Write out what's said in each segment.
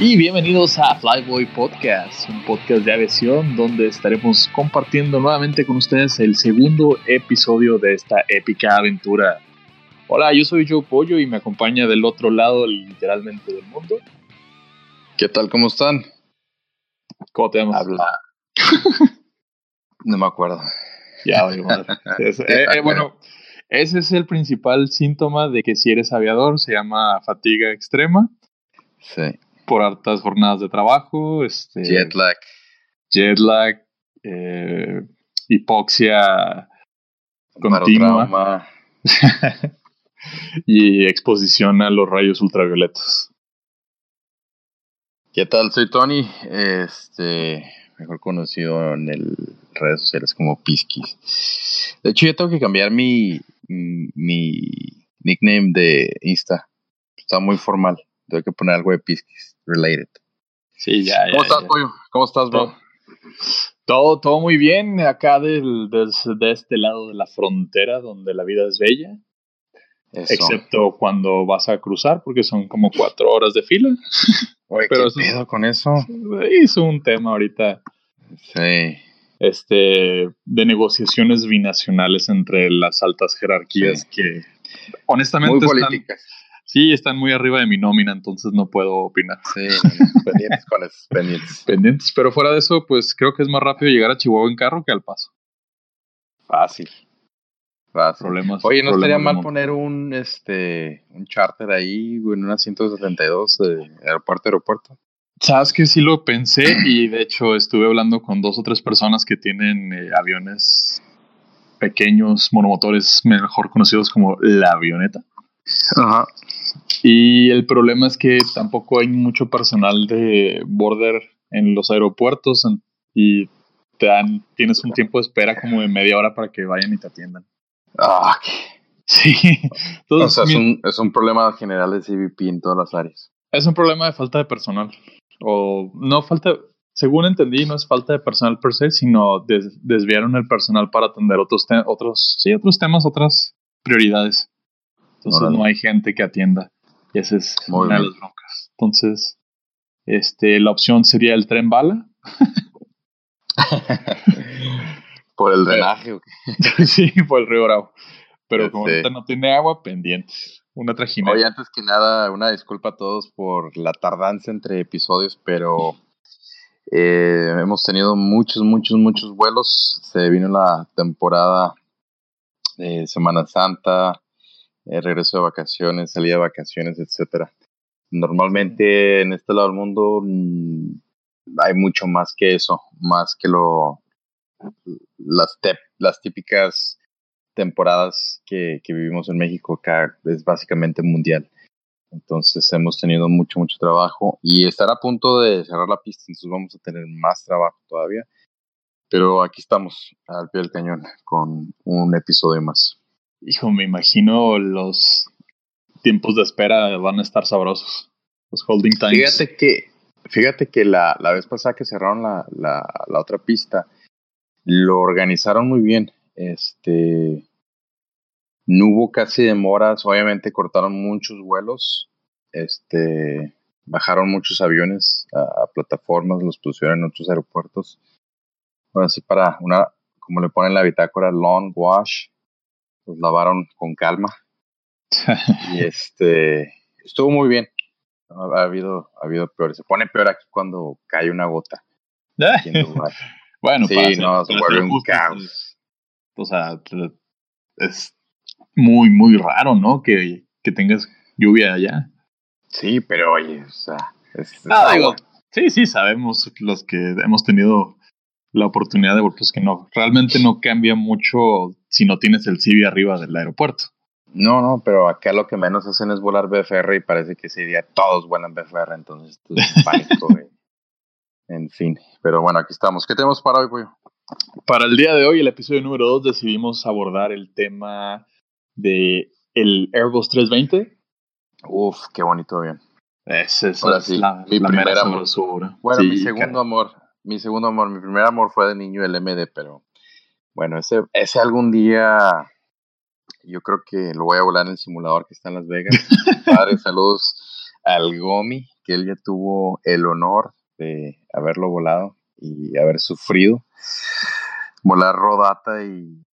Y bienvenidos a Flyboy Podcast, un podcast de aviación donde estaremos compartiendo nuevamente con ustedes el segundo episodio de esta épica aventura. Hola, yo soy Joe Pollo y me acompaña del otro lado literalmente del mundo. ¿Qué tal? ¿Cómo están? ¿Cómo te llamas? Habla. no me acuerdo. Ya, oye, madre. Es- eh, eh, bueno, ese es el principal síntoma de que si eres aviador se llama fatiga extrema Sí. Por hartas jornadas de trabajo, este, Jet lag. jet lag, eh, hipoxia continua y exposición a los rayos ultravioletas. ¿Qué tal? Soy Tony, este, mejor conocido en el redes sociales como Piskis. De hecho, yo tengo que cambiar mi, mi nickname de Insta. Está muy formal. Tengo que poner algo de Piskis related. Sí, ya, ya. ¿Cómo estás, ya. pollo? ¿Cómo estás, bro? Todo, todo muy bien acá del, des- de este lado de la frontera donde la vida es bella, Eso. excepto cuando vas a cruzar porque son como cuatro horas de fila. Oye, pero ¿qué eso- pedo con eso? Es un tema ahorita Sí. este, de negociaciones binacionales entre las altas jerarquías Sí. que honestamente Muy están, políticas. Sí, están muy arriba de mi nómina, entonces no puedo opinar. Sí, pendientes con eso, pendientes. Pendientes, pero fuera de eso, pues creo que es más rápido llegar a Chihuahua en carro que al paso. Fácil. Fácil. Problemas. Oye, no problemas estaría mal poner un este un charter ahí, en una 172 de aeropuerto a aeropuerto. Sabes que sí lo pensé y de hecho estuve hablando con dos o tres personas que tienen eh, aviones pequeños, monomotores, mejor conocidos como la avioneta. Ajá. Y el problema es que tampoco hay mucho personal de border en los aeropuertos en- y te dan, tienes un tiempo de espera como de media hora para que vayan y te atiendan. Ah, Sí, o sea, es un, es un problema general de CBP en todas las áreas. es un problema de falta de personal. O no falta, según entendí, no es falta de personal per se, sino des- desviaron el personal para atender otros, te- otros, sí, otros temas, otras prioridades. Entonces no hay gente que atienda. Y esa es Muy una de las broncas. Entonces, este, la opción sería el tren bala. Por el drenaje. sí, por el río Bravo. Pero Ya como sé. ahorita no tiene agua, pendientes. Una trajinera. Oye, antes que nada, una disculpa a todos por la tardanza entre episodios, pero eh, hemos tenido muchos, muchos, muchos vuelos. Se vino la temporada de Semana Santa, eh, regreso de vacaciones, salida de vacaciones, etcétera. Normalmente en este lado del mundo mm, hay mucho más que eso, más que lo las, las típicas temporadas que, que vivimos en México acá es básicamente mundial. Entonces hemos tenido mucho, mucho trabajo y estar a punto de cerrar la pista, entonces vamos a tener más trabajo todavía. Pero aquí estamos, al pie del cañón, con un episodio más. Hijo, me imagino los tiempos de espera van a estar sabrosos. Los holding times. Fíjate que, fíjate que la, la vez pasada que cerraron la, la, la otra pista, lo organizaron muy bien. Este, no hubo casi demoras, obviamente cortaron muchos vuelos, este, bajaron muchos aviones a, plataformas, los pusieron en otros aeropuertos. Ahora sí, para una, como le ponen en la bitácora, long wash, los lavaron con calma y este, estuvo muy bien. Ha, ha habido, ha habido peores. Se pone peor aquí cuando cae una gota. bueno, sí, para ser- no, se vuelve un caos. O sea, es muy, muy raro, ¿no? Que, que tengas lluvia allá. Sí, pero oye, o sea, es, es Ah, digo, sí, sí, sabemos los que hemos tenido la oportunidad de pues que no, realmente no cambia mucho si no tienes el CIVI arriba del aeropuerto. No, no, pero acá lo que menos hacen es volar BFR y parece que ese día todos vuelan BFR, entonces esto es pánico. güey. En fin, pero bueno, aquí estamos. ¿Qué tenemos para hoy, pollo? Para el día de hoy, el episodio número 2, decidimos abordar el tema de el Airbus 320. Uf, qué bonito bien. Esa es Ahora sí, la, mi la primer mera amor. Bueno, Sí, mi segundo amor, mi segundo amor, mi primer amor fue de niño el MD, pero bueno, ese, ese algún día yo creo que lo voy a volar en el simulador que está en Las Vegas. Padre, saludos al Gomi, que él ya tuvo el honor de haberlo volado y haber sufrido. Volar rodata y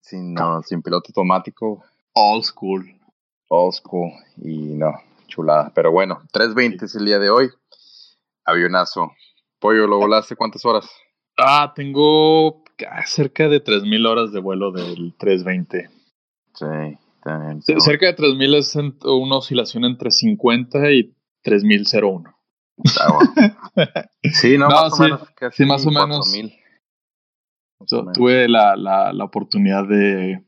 sin, no, sin piloto automático. All school. All school. Y no, chulada. Pero bueno, 320 es el día de hoy. Avionazo. Pollo, ¿lo volaste cuántas horas? Ah, tengo cerca de 3.000 horas de vuelo del 320. Sí, también. cerca de 3.000 es una oscilación entre 50 y 3.001. sí, no, más o menos. sí, más o menos. tuve la, la, la, oportunidad de,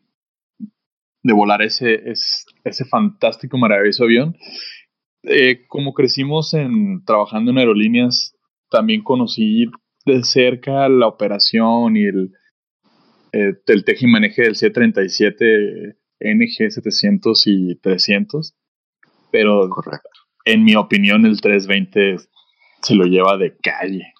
de volar ese, ese, ese fantástico, maravilloso avión. Eh, como crecimos en trabajando en aerolíneas, también conocí de cerca la operación y el, eh, el teje y maneje del C-37 NG 700 y 300, pero Correcto. en mi opinión el 320 se lo lleva de calle.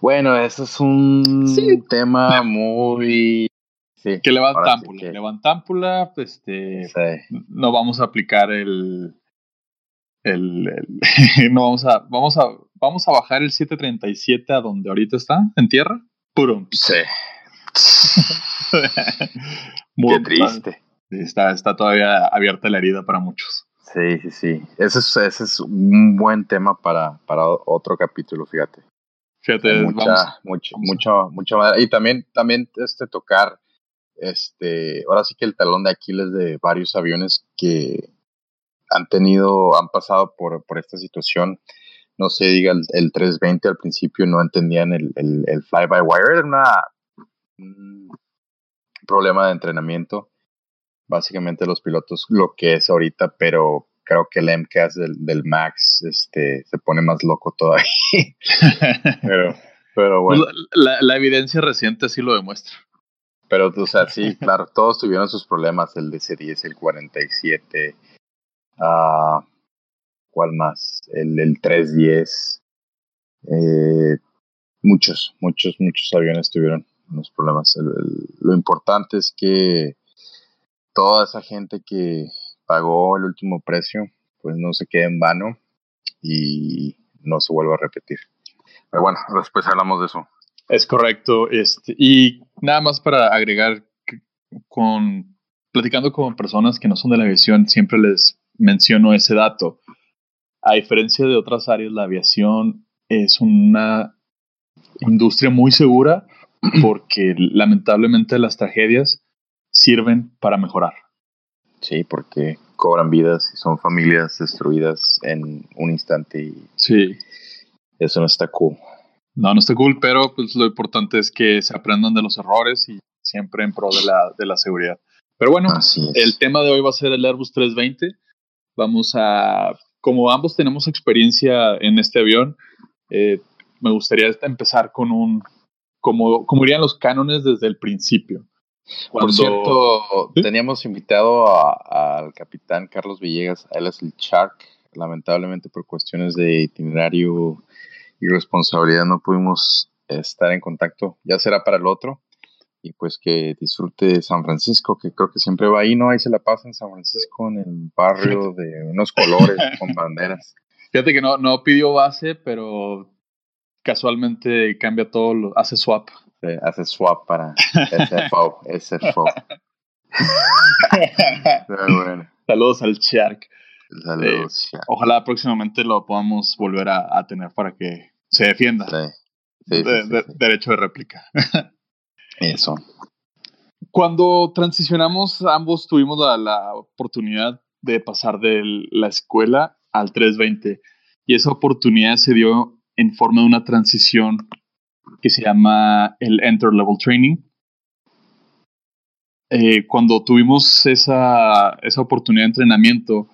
Bueno, eso es un tema muy... Sí, que levantámpula, levantámpula, este, no vamos a aplicar el, el, no vamos a, vamos a, vamos a bajar el 737 a donde ahorita está, en tierra, puro. Sí. Qué triste. Está, está todavía abierta la herida para muchos. Sí, sí, sí. Ese es, ese es un buen tema para, para otro capítulo, fíjate. Fíjate, mucha, mucho, mucho, mucho Y también, también este tocar, este, ahora sí que el talón de Aquiles de varios aviones que han tenido, han pasado por, por esta situación. No sé, diga, el, 320 al principio no entendían el, el, el fly-by-wire, era una, un problema de entrenamiento. Básicamente los pilotos lo que es ahorita, pero creo que el MCAS del, del Max este, se pone más loco todavía. pero, pero bueno. La, la, evidencia reciente sí lo demuestra. Pero, o sea, sí, claro, todos tuvieron sus problemas, el DC-10, el 47, uh, ¿cuál más? El, el 310. Eh, muchos, muchos, muchos aviones tuvieron unos problemas. lo importante es que toda esa gente que pagó el último precio, pues no se quede en vano y no se vuelva a repetir. Pero bueno, después hablamos de eso. Es correcto. Este, y nada más para agregar, con platicando con personas que no son de la aviación, siempre les menciono ese dato. A diferencia de otras áreas, la aviación es una industria muy segura porque lamentablemente las tragedias sirven para mejorar. Sí, porque cobran vidas y son familias destruidas en un instante y sí. eso no está cool. No, no está cool, pero pues lo importante es que se aprendan de los errores y siempre en pro de la, de la seguridad. Pero bueno, el tema de hoy va a ser el Airbus 320. Vamos a, como ambos tenemos experiencia en este avión, eh, me gustaría empezar con un, como, como irían los cánones desde el principio. Por cierto, teníamos invitado al capitán Carlos Villegas, él es el Shark, lamentablemente por cuestiones de itinerario y responsabilidad no pudimos estar en contacto, ya será para el otro, y pues que disfrute San Francisco, que creo que siempre va ahí, ¿no? Ahí se la pasa en San Francisco, en el barrio de unos colores con banderas. Fíjate que no, no pidió base, pero casualmente cambia todo, lo, hace swap. hace swap para SFO, SFO. Saludos al Shark. Saludos, eh, Ojalá próximamente lo podamos volver a, tener para que se defienda. Sí. derecho de réplica. Eso. Cuando transicionamos, ambos tuvimos la, oportunidad de pasar de la escuela al 320 y esa oportunidad se dio en forma de una transición que se llama el Enter Level Training. Eh, cuando tuvimos esa, esa oportunidad de entrenamiento,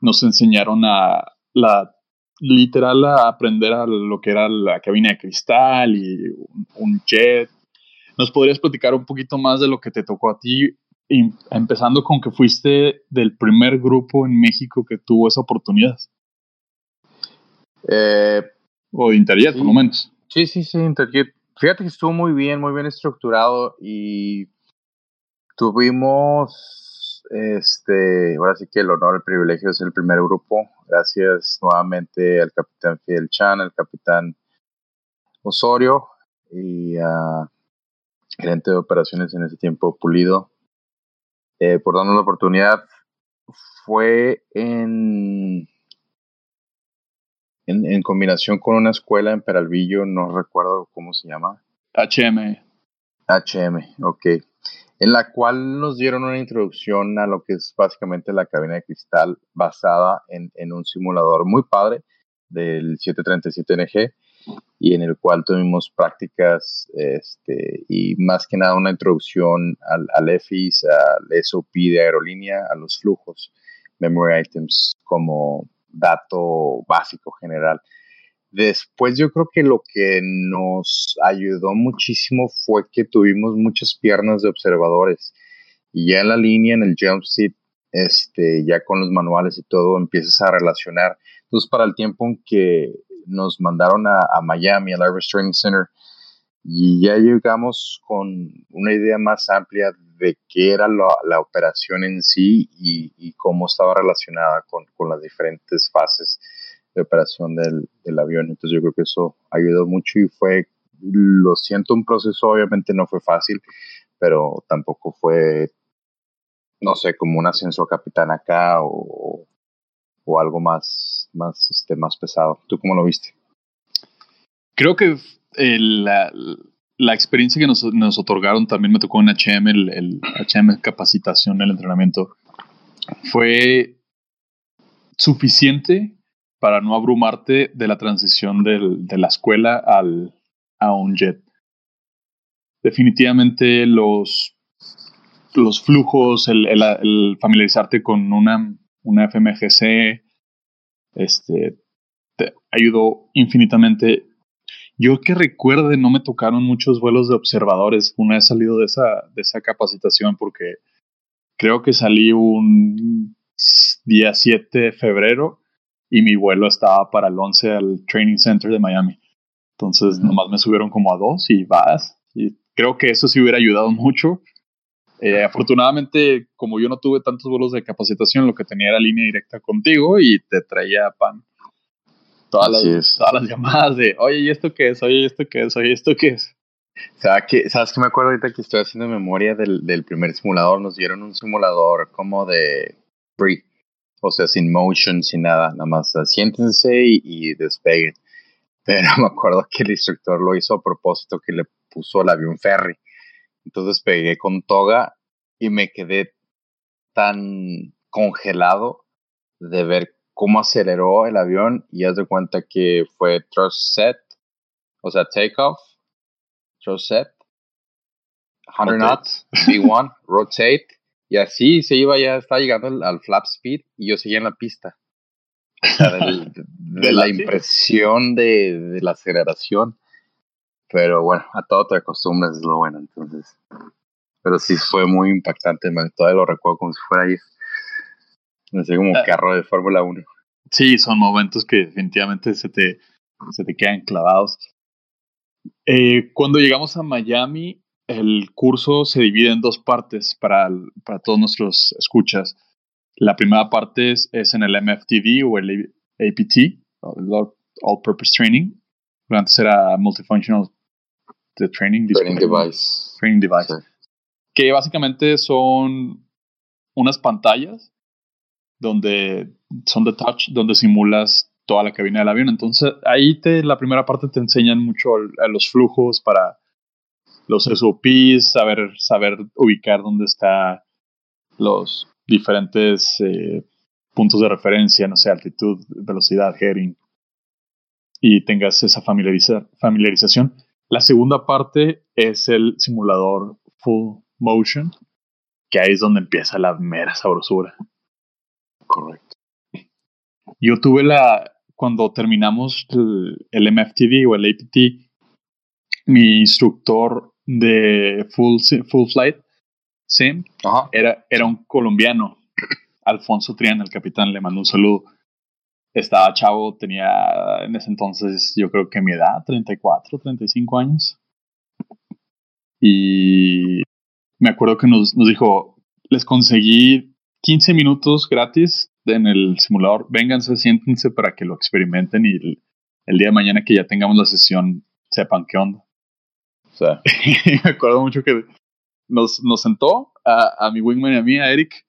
nos enseñaron a la literal a aprender a lo que era la cabina de cristal y un, jet. ¿Nos podrías platicar un poquito más de lo que te tocó a ti, empezando con que fuiste del primer grupo en México que tuvo esa oportunidad? Eh, o de Interjet, por lo menos. Sí, sí, sí, Interjet. Fíjate que estuvo muy bien, muy bien estructurado y tuvimos este, ahora sí que el honor, el privilegio es el primer grupo. Gracias nuevamente al capitán Fidel Chan, al capitán Osorio y a gerente de operaciones en ese tiempo, Pulido, eh, por darnos la oportunidad. Fue en, en, en combinación con una escuela en Peralvillo, no recuerdo cómo se llama. HM. HM, ok en la cual nos dieron una introducción a lo que es básicamente la cabina de cristal basada en, un simulador muy padre del 737NG y en el cual tuvimos prácticas este, y más que nada una introducción al, al EFIS, al SOP de aerolínea, a los flujos, memory items como dato básico general. Después yo creo que lo que nos ayudó muchísimo fue que tuvimos muchas piernas de observadores y ya en la línea, en el jump seat, este, ya con los manuales y todo, empiezas a relacionar. Entonces, para el tiempo en que nos mandaron a, Miami, al Airbus Training Center, y ya llegamos con una idea más amplia de qué era la, operación en sí y, cómo estaba relacionada con, con las diferentes fases de operación del, del, avión. Entonces yo creo que eso ayudó mucho y fue, lo siento, un proceso obviamente no fue fácil, pero tampoco fue, no sé, como un ascenso a capitán acá o, o algo más, más, este, más pesado. ¿Tú cómo lo viste? Creo que la, la, experiencia que nos, nos, otorgaron también me tocó en HM, el, el HM capacitación, el entrenamiento, fue suficiente para no abrumarte de la transición de la escuela al, a un jet. Definitivamente los, los flujos, el, familiarizarte con una, una FMGC, este, te ayudó infinitamente. Yo que recuerde, no me tocaron muchos vuelos de observadores una vez salido de esa, de esa capacitación, porque creo que salí un día 7 de febrero y mi vuelo estaba para el 11 al Training Center de Miami. Entonces, nomás me subieron como a dos y vas. Y creo que eso sí hubiera ayudado mucho. Eh, afortunadamente, como yo no tuve tantos vuelos de capacitación, lo que tenía era línea directa contigo y te traía pan. Todas, las, todas las, llamadas de, oye, ¿y esto qué es? Oye, ¿y esto qué es? Oye, ¿y esto qué es? ¿Sabes qué, ¿Sabes qué me acuerdo ahorita que estoy haciendo memoria del, del primer simulador? Nos dieron un simulador como de free o sea, sin motion, sin nada, nada más siéntense y, despeguen. Pero me acuerdo que el instructor lo hizo a propósito que le puso el avión ferry. Entonces pegué con toga y me quedé tan congelado de ver cómo aceleró el avión y haz de cuenta que fue thrust set, o sea, takeoff, thrust set, 100 knots, V1, rotate, y así se iba, ya estaba llegando al, flap speed y yo seguía en la pista. de, la impresión de, la aceleración. Pero bueno, a todo te acostumbras, es lo bueno. Entonces, pero sí fue muy impactante, todavía lo recuerdo como si fuera ahí. No sé, como ah. carro de Fórmula 1. Sí, son momentos que definitivamente se te, se te quedan clavados. Eh, cuando llegamos a Miami, el curso se divide en dos partes para, para todos nuestros escuchas. La primera parte es, en el MFTD o el APT, All Purpose Training. Antes era Multifunctional Training, Device. Training Device. Que básicamente son unas pantallas donde son de touch, donde simulas toda la cabina del avión. Entonces ahí te, la primera parte te enseñan mucho a los flujos para los SOPs, saber, saber ubicar dónde están los diferentes eh, puntos de referencia, no sé, altitud, velocidad, heading, y tengas esa familiarización. La segunda parte es el simulador full motion, que ahí es donde empieza la mera sabrosura. Correcto. Yo tuve la, cuando terminamos el, el MFTV o el APT, mi instructor de Full, Full Flight Sim era, era un colombiano, Alfonso Triana, el capitán, le mandó un saludo. Estaba chavo, tenía en ese entonces yo creo que mi edad, 34, 35 años. Y me acuerdo que nos, nos dijo, les conseguí 15 minutos gratis en el simulador. Vénganse, siéntense para que lo experimenten y el, día de mañana que ya tengamos la sesión sepan qué onda. O sea, me acuerdo mucho que nos, nos sentó a, a mi wingman y a mí, a Eric.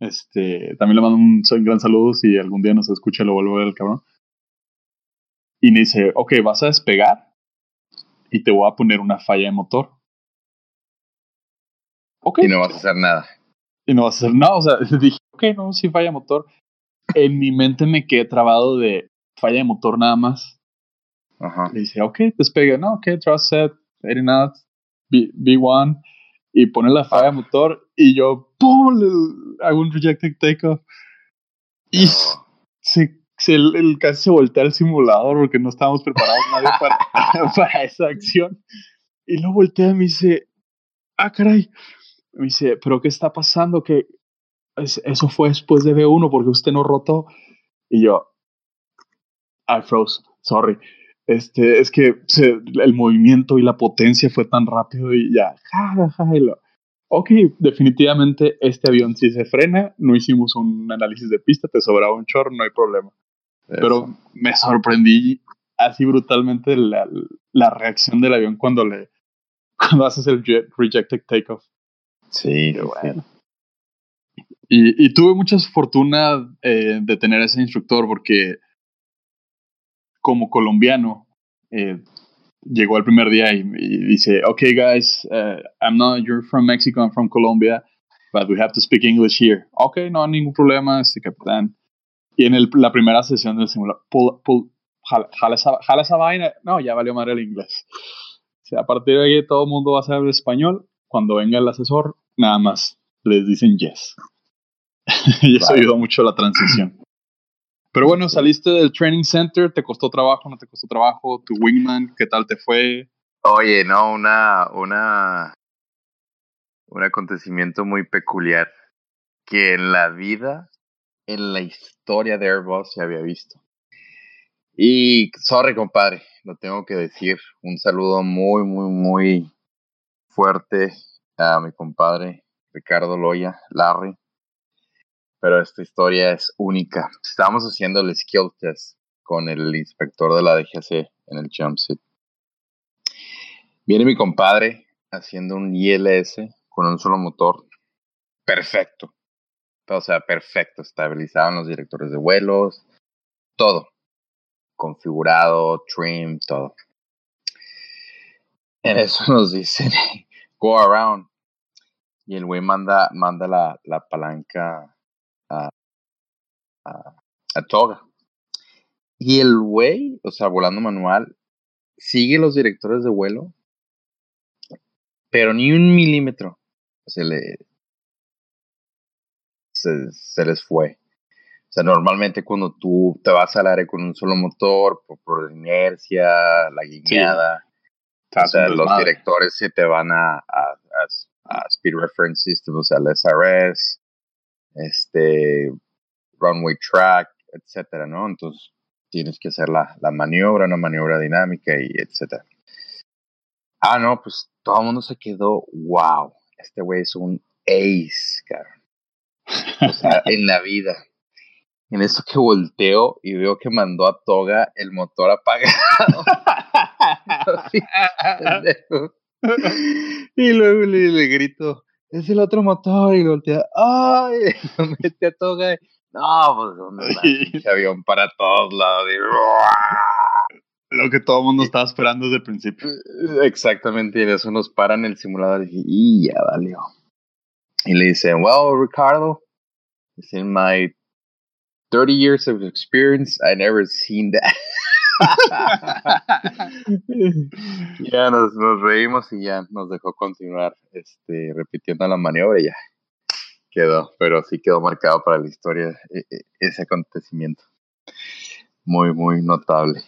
Este, también le mando un, un gran saludo si algún día nos escucha lo vuelvo a ver el cabrón. Y me dice, ok, vas a despegar y te voy a poner una falla de motor. Okay. Y no vas a hacer nada. Y no vas a hacer nada. O sea, dije, ok, no, si falla motor. En mi mente me quedé trabado de falla de motor nada más. Ajá. Le dice, ok, despegue. No, ok, trust set, 80 knots, B, B1. Y pone la falla de motor. Y yo, ¡pum! hago un rejected takeoff. Y se, se, el, casi se voltea el simulador porque no estábamos preparados nadie para, para esa acción. Y luego voltea y me dice, ah, caray, me dice, ¿pero qué está pasando? Que eso fue después de B1 porque usted no rotó. Y yo, I froze, sorry. Este, es que el movimiento y la potencia fue tan rápido y ya, ja, ja, ok, definitivamente este avión sí se frena, no hicimos un análisis de pista, te sobraba un chorro, no hay problema. Pero me sorprendí así brutalmente la, la, reacción del avión cuando le cuando haces el rejected takeoff. Sí, bueno. Y, y, tuve mucha fortuna eh, de tener ese instructor porque como colombiano eh, llegó el primer día y, dice, okay guys, uh, I'm not, you're from Mexico, I'm from Colombia, but we have to speak English here. Okay, no, ningún problema, este capitán. Y en el, la primera sesión del simulador, pull, pull, jala, jala, esa, jala, esa, vaina, no, ya valió madre el inglés. O sea, a partir de ahí todo el mundo va a saber español cuando venga el asesor, nada más les dicen yes. y eso ayudó mucho a la transición. Pero bueno, saliste del training center, ¿te costó trabajo, no te costó trabajo? ¿Tu wingman, qué tal te fue? Oye, no, una, una, un acontecimiento muy peculiar que en la vida, en la historia de Airbus se había visto. Y sorry, compadre, lo tengo que decir. Un saludo muy, muy, muy fuerte a mi compadre Ricardo Loya, Larry. Pero esta historia es única. Estábamos haciendo el skill test con el inspector de la DGC en el jumpsuit. Viene mi compadre haciendo un ILS con un solo motor. Perfecto. O sea, perfecto. Estabilizaban los directores de vuelos. Todo. Configurado, trim, todo. En eso nos dicen, go around. Y el güey manda, manda la, la palanca a, a, toga. Y el güey, o sea, volando manual, sigue los directores de vuelo, pero ni un milímetro se le se, les fue. O sea, normalmente cuando tú te vas al aire con un solo motor, por, por inercia, la guiñada, o sea, los directores se te van a, a, a, Speed Reference System, o sea, al SRS, este, runway track, etcétera, ¿no? Entonces tienes que hacer la, la maniobra, una maniobra dinámica y etcétera. Ah, no, pues todo el mundo se quedó, wow, este güey es un ace, cara. O sea, en la vida. En eso que volteo y veo que mandó a Toga el motor apagado. y luego le, le, grito, es el otro motor y voltea, ¡ay! Lo mete a Toga. no, pues ¿dónde avión para todos lados. Lo que todo el mundo estaba esperando desde el principio. Exactamente, y eso nos paran el simulador y, y ya valió. Y le dicen, well, Ricardo, in my 30 years of experience, I never seen that. ya nos, nos, reímos y ya nos dejó continuar este, repitiendo la maniobra y ya quedó, pero sí quedó marcado para la historia e, e, ese acontecimiento. Muy, muy notable.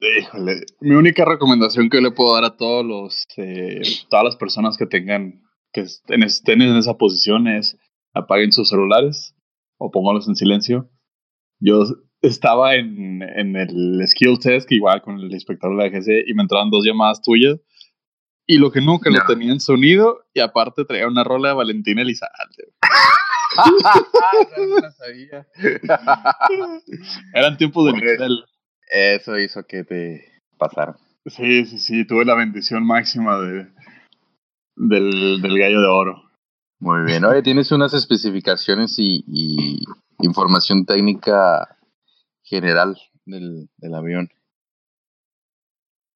Híjole, mi única recomendación que le puedo dar a todos los, eh, todas las personas que tengan, que estén, estén en esa posición es apaguen sus celulares o pónganlos en silencio. Yo estaba en, en el skill test, igual con el inspector de la GC, y me entraban dos llamadas tuyas. Y lo que nunca lo tenía en sonido, y aparte traía una rola de Valentina Elizalde. no sabía. Eran tiempos de Excel. Eso hizo que te pasara. Sí, sí, sí, tuve la bendición máxima de, del, del gallo de oro. Muy bien. Oye, tienes unas especificaciones y, y información técnica general del, del, avión.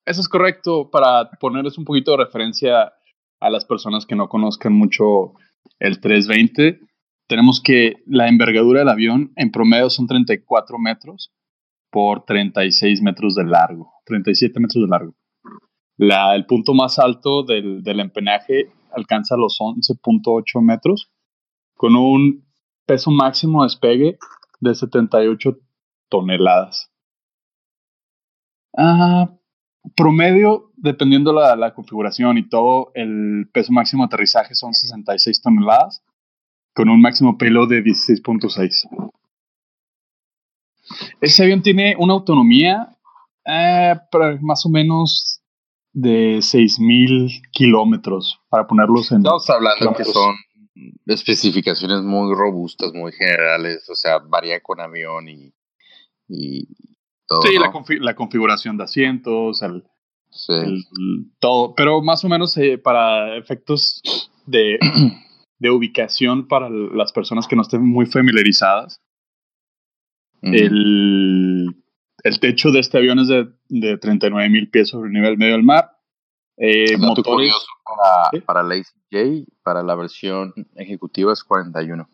Eso es correcto. Para ponerles un poquito de referencia a las personas que no conozcan mucho el 320, tenemos que la envergadura del avión en promedio son 34 metros por 36 metros de largo, 37 metros de largo. La, el punto más alto del, del empenaje alcanza los 11.8 metros, con un peso máximo de despegue de 78 toneladas. Ah, promedio, dependiendo la, la configuración y todo, el peso máximo de aterrizaje son 66 toneladas, con un máximo pelo de 16.6. Ese avión tiene una autonomía eh, más o menos de 6.000 kilómetros, para ponerlos en... Estamos hablando que son especificaciones muy robustas, muy generales, o sea, varía con avión y, y todo. Sí, la, la, configuración de asientos, el, sí. el, todo, pero más o menos eh, para efectos de, de, ubicación para las personas que no estén muy familiarizadas, uh -huh. el el techo de este avión es de, de 39 mil pies sobre el nivel medio del mar. Eh, motores, curioso para, ¿sí? para la ACJ, para la versión ejecutiva es 41.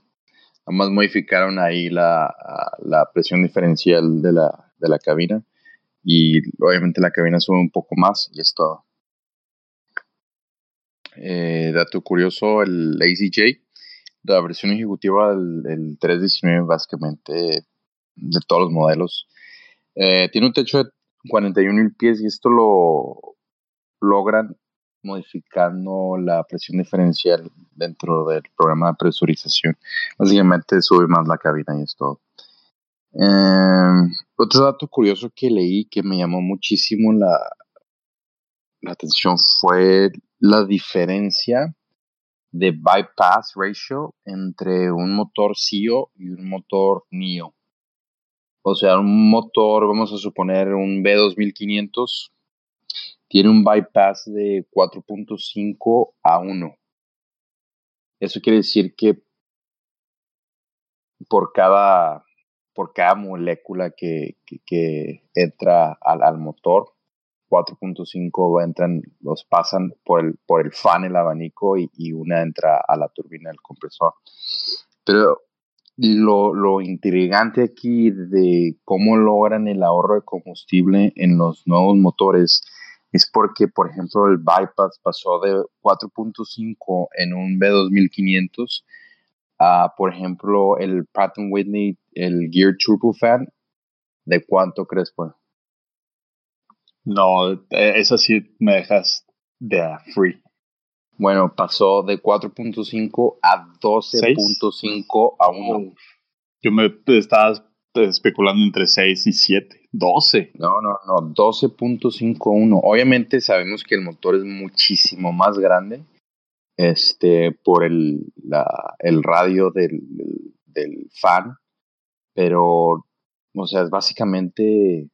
Además modificaron ahí la, la presión diferencial de la, de la cabina y obviamente la cabina sube un poco más y es todo. Eh, dato curioso, el ACJ, la versión ejecutiva del, el 319 básicamente de todos los modelos eh, tiene un techo de 41 mil pies y esto lo logran modificando la presión diferencial dentro del programa de presurización. Básicamente sube más la cabina y es todo. Eh, otro dato curioso que leí que me llamó muchísimo la, la atención fue la diferencia de bypass ratio entre un motor CIO y un motor NIO. O sea, un motor, vamos a suponer un B2500, tiene un bypass de 4.5 a 1. Eso quiere decir que por cada, por cada molécula que, que, que entra al, al motor, 4.5 entran, los pasan por el, por el fan, el abanico, y, y una entra a la turbina del compresor. Pero lo, lo, intrigante aquí de cómo logran el ahorro de combustible en los nuevos motores es porque, por ejemplo, el bypass pasó de 4.5 en un B2500 a, por ejemplo, el Pratt Whitney, el Gear Turbofan. ¿De cuánto crees, pues? No, esa sí me dejas de free. Bueno, pasó de 4.5 a 12.5 a 1. Yo me estaba especulando entre 6 y 7. 12. No, no, no, 12.51. Obviamente sabemos que el motor es muchísimo más grande este, por el, la, el radio del, del, fan, pero, o sea, es básicamente,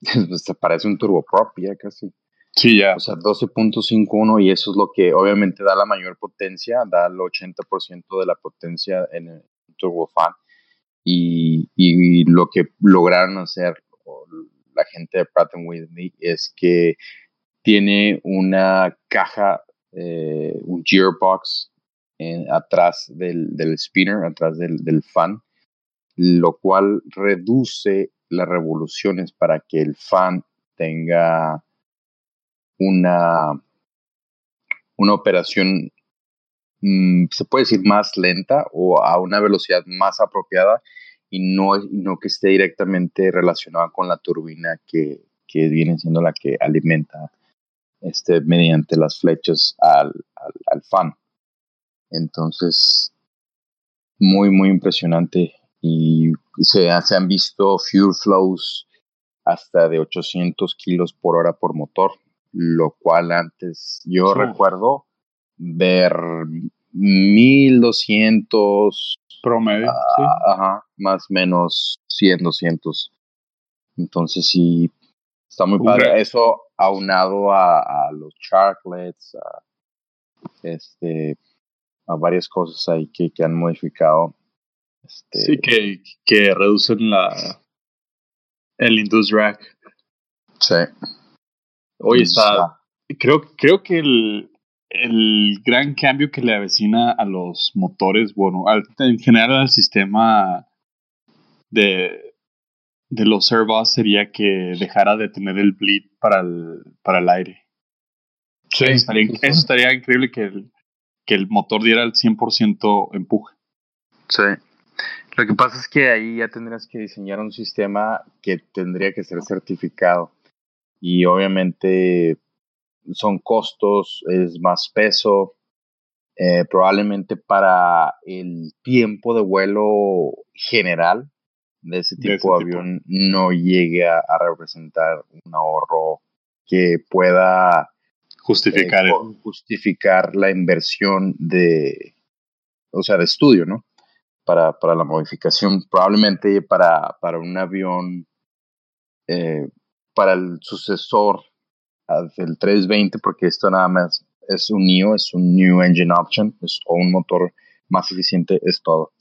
parece un turboprop ya casi. Sí, ya. O sea, 12.51 y eso es lo que obviamente da la mayor potencia, da el 80% de la potencia en el turbofan. Y, lo que lograron hacer la gente de Pratt Whitney es que tiene una caja, eh, un gearbox en, atrás del, del, spinner, atrás del, del fan, lo cual reduce las revoluciones para que el fan tenga una, una operación, mmm, se puede decir, más lenta o a una velocidad más apropiada y no, no que esté directamente relacionada con la turbina que, que viene siendo la que alimenta este, mediante las flechas al, al, al fan. Entonces, muy, muy impresionante y se, se han visto fuel flows hasta de 800 kilos por hora por motor lo cual antes yo sí. recuerdo ver 1200, Promedio, sí. Ah, ajá, más menos 100, 200. Entonces sí, está muy padre. Eso aunado a, a los chartlets, a, este, a varias cosas ahí que, que han modificado. Este, sí, que, que reducen la el induced rack. Sí. Oye, está. Creo, creo que el, el gran cambio que le avecina a los motores, bueno, en general al sistema de, de los servos sería que dejara de tener el bleed para el, para el aire. Sí, eso estaría, increíble que el, que el motor diera el 100% empuje. Sí. Lo que pasa es que ahí ya tendrías que diseñar un sistema que tendría que ser certificado. Y obviamente son costos, es más peso. Eh, probablemente para el tiempo de vuelo general de ese tipo de, avión no llegue a, representar un ahorro que pueda justificar, eh, justificar la inversión de, o sea, de estudio, ¿no? Para, para la modificación, probablemente para, para un avión, eh, para el sucesor del 320, porque esto nada más es un NIO, es un New Engine Option, es, o un motor más eficiente, es todo.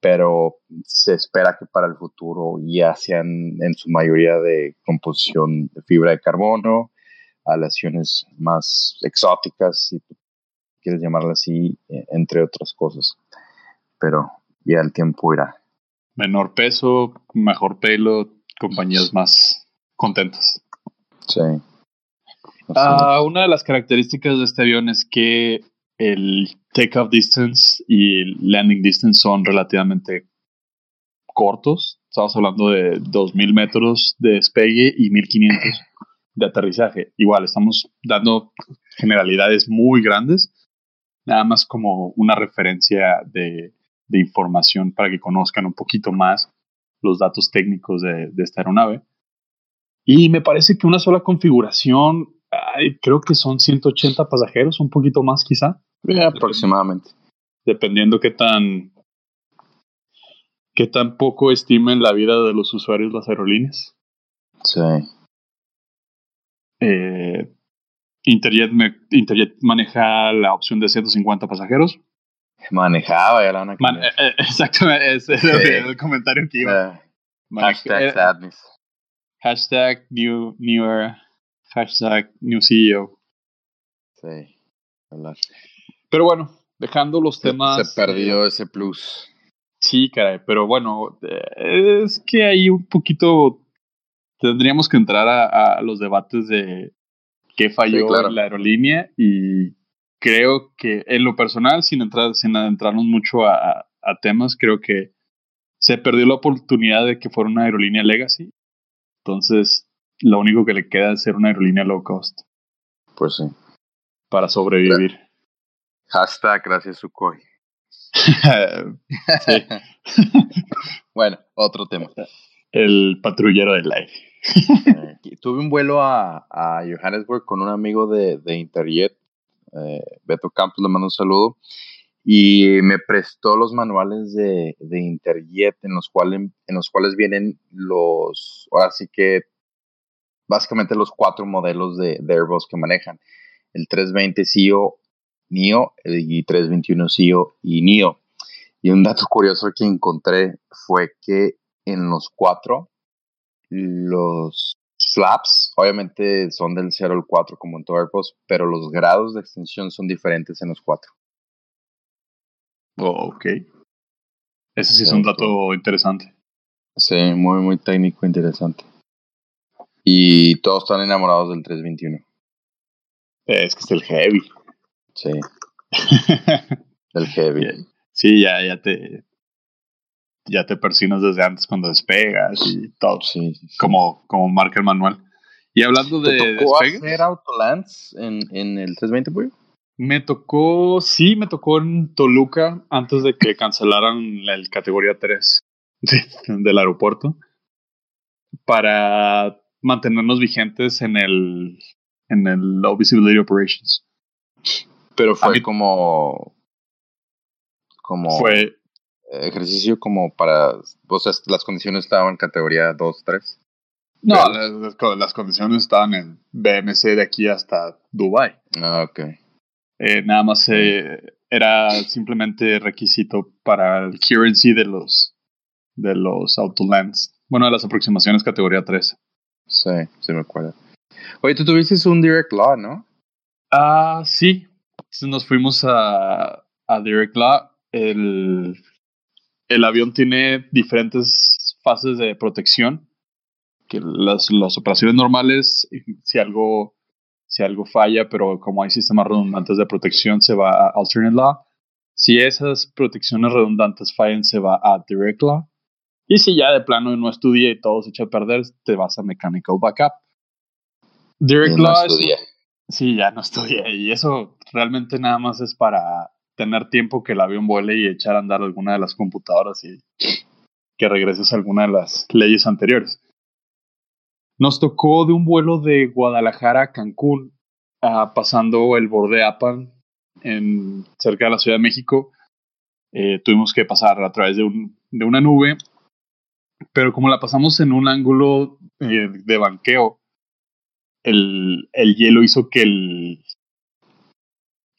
Pero se espera que para el futuro ya sean en su mayoría de composición de fibra de carbono, aleaciones más exóticas, si quieres llamarla así, e, entre otras cosas. Pero ya el tiempo irá. Menor peso, mejor pelo, compañías más contentas. Sí. Ah, una de las características de este avión es que el takeoff distance y el landing distance son relativamente cortos. Estamos hablando de 2.000 metros de despegue y 1.500 de aterrizaje. Igual, estamos dando generalidades muy grandes, nada más como una referencia de, información para que conozcan un poquito más los datos técnicos de, de esta aeronave. Y me parece que una sola configuración creo que son 180 pasajeros, un poquito más quizá. aproximadamente. Dependiendo qué tan qué tan poco estimen la vida de los usuarios las aerolíneas. Sí. Eh, Interjet, Interjet maneja la opción de 150 pasajeros. Manejaba, ya la van eh, eh, Exactamente, ese es el, comentario que iba. hashtag sadness. Hashtag new, new era. Hashtag New CEO. Sí, Pero bueno, dejando los temas. Se perdió ese plus. Sí, caray, pero bueno, es que ahí un poquito tendríamos que entrar a, los debates de qué falló la aerolínea y creo que en lo personal, sin entrar, sin adentrarnos mucho a, a, temas, creo que se perdió la oportunidad de que fuera una aerolínea legacy. Entonces, lo único que le queda es ser una aerolínea low cost. Pues sí. Para sobrevivir. Hashtag gracias Sukhoi. bueno, otro tema. El patrullero del aire. Eh, tuve un vuelo a, a, Johannesburg con un amigo de, de Interjet, eh, Beto Campos, le mando un saludo, y me prestó los manuales de, de Interjet en los, cuales, en los cuales vienen los, ahora sí que básicamente los cuatro modelos de, Airbus que manejan. El 320 CEO NIO y 321 CEO y NIO. Y un dato curioso que encontré fue que en los cuatro, los flaps, obviamente son del 0 al 4 como en todo Airbus, pero los grados de extensión son diferentes en los cuatro. Oh, ok. Ese sí es un dato interesante. Sí, muy, muy técnico, interesante. Y todos están enamorados del 321. Es que es el heavy. Sí. el heavy. Sí, ya, ya te. Ya te persinas desde antes cuando despegas y todo. Sí. Como, como marca el manual. Y hablando de. ¿Te tocó hacer Autolands en, en el 320, pues? Me tocó, sí, me tocó en Toluca antes de que cancelaran la categoría 3 del aeropuerto. Para mantenernos vigentes en el, en el Low Visibility Operations. Pero fue como. como fue ejercicio como para, o sea, las condiciones estaban en categoría 2, 3. No, las, las, condiciones estaban en BMC de aquí hasta Dubai. Ah, ok. Eh, nada más eh, era simplemente requisito para el currency de los de los Autolands. Bueno, de las aproximaciones categoría 3. Sí, sí me acuerdo. Oye, tú tuviste un Direct Law, ¿no? Ah, sí. nos fuimos a, a Direct Law. El, el avión tiene diferentes fases de protección. Que las, las operaciones normales, si algo, si algo falla, pero como hay sistemas redundantes de protección, se va a Alternate Law. Si esas protecciones redundantes fallan, se va a Direct Law. Y si ya de plano no estudia y todo se echa a perder, te vas a Mechanical Backup. Direct Law. Sí, ya no estudié. Y eso realmente nada más es para tener tiempo que el avión vuele y echar a andar alguna de las computadoras y que regreses a alguna de las leyes anteriores. Nos tocó de un vuelo de Guadalajara a Cancún, ah, pasando el borde APAN en, cerca de la Ciudad de México. Eh, tuvimos que pasar a través de, un, de una nube pero como la pasamos en un ángulo eh, de banqueo, el, el, hielo hizo que el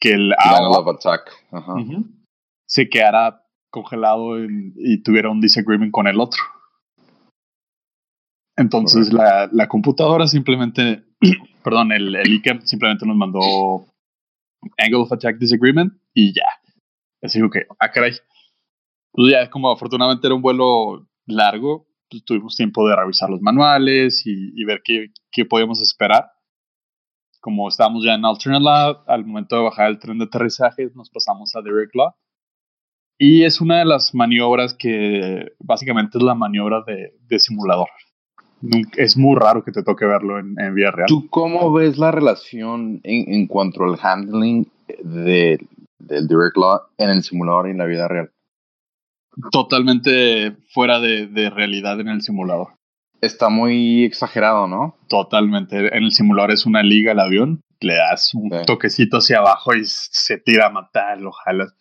que el agua se quedara congelado y tuviera un disagreement con el otro. Entonces la, la, computadora simplemente, perdón, el, el ICAM simplemente nos mandó Angle of Attack Disagreement y ya. Así que, ah, caray. Pues ya, como afortunadamente era un vuelo largo, pues, tuvimos tiempo de revisar los manuales y, ver qué, qué, podíamos esperar. Como estábamos ya en Alternate Lab, al momento de bajar el tren de aterrizaje, nos pasamos a Direct Law. Y es una de las maniobras que básicamente es la maniobra de, de simulador. Es muy raro que te toque verlo en, en vida real. ¿Tú cómo ves la relación en, en cuanto al handling de, del Direct Law en el simulador y en la vida real? Totalmente fuera de, realidad en el simulador. Está muy exagerado, ¿no? Totalmente. En el simulador es una liga el avión, le das un toquecito hacia abajo y se tira a matar, lo jalas.